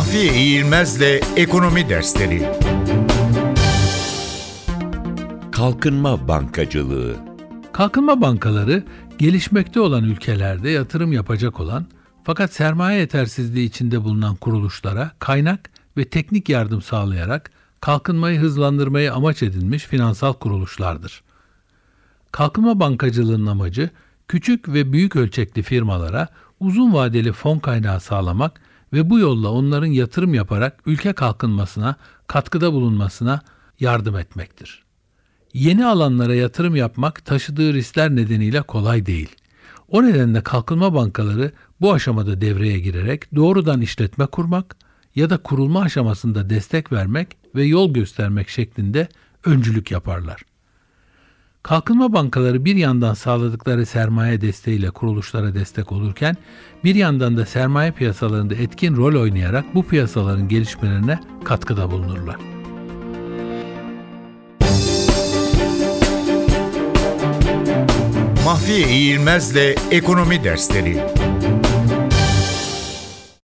Mahfiye İğilmez'le Ekonomi Dersleri Kalkınma Bankacılığı Kalkınma bankaları gelişmekte olan ülkelerde yatırım yapacak olan fakat sermaye yetersizliği içinde bulunan kuruluşlara kaynak ve teknik yardım sağlayarak kalkınmayı hızlandırmayı amaç edinmiş finansal kuruluşlardır. Kalkınma bankacılığının amacı küçük ve büyük ölçekli firmalara uzun vadeli fon kaynağı sağlamak ve bu yolla onların yatırım yaparak ülke kalkınmasına, katkıda bulunmasına yardım etmektir. Yeni alanlara yatırım yapmak taşıdığı riskler nedeniyle kolay değil. O nedenle kalkınma bankaları bu aşamada devreye girerek doğrudan işletme kurmak ya da kurulma aşamasında destek vermek ve yol göstermek şeklinde öncülük yaparlar. Kalkınma bankaları bir yandan sağladıkları sermaye desteğiyle kuruluşlara destek olurken bir yandan da sermaye piyasalarında etkin rol oynayarak bu piyasaların gelişmelerine katkıda bulunurlar. Mahfiye İğilmez'le Ekonomi Dersleri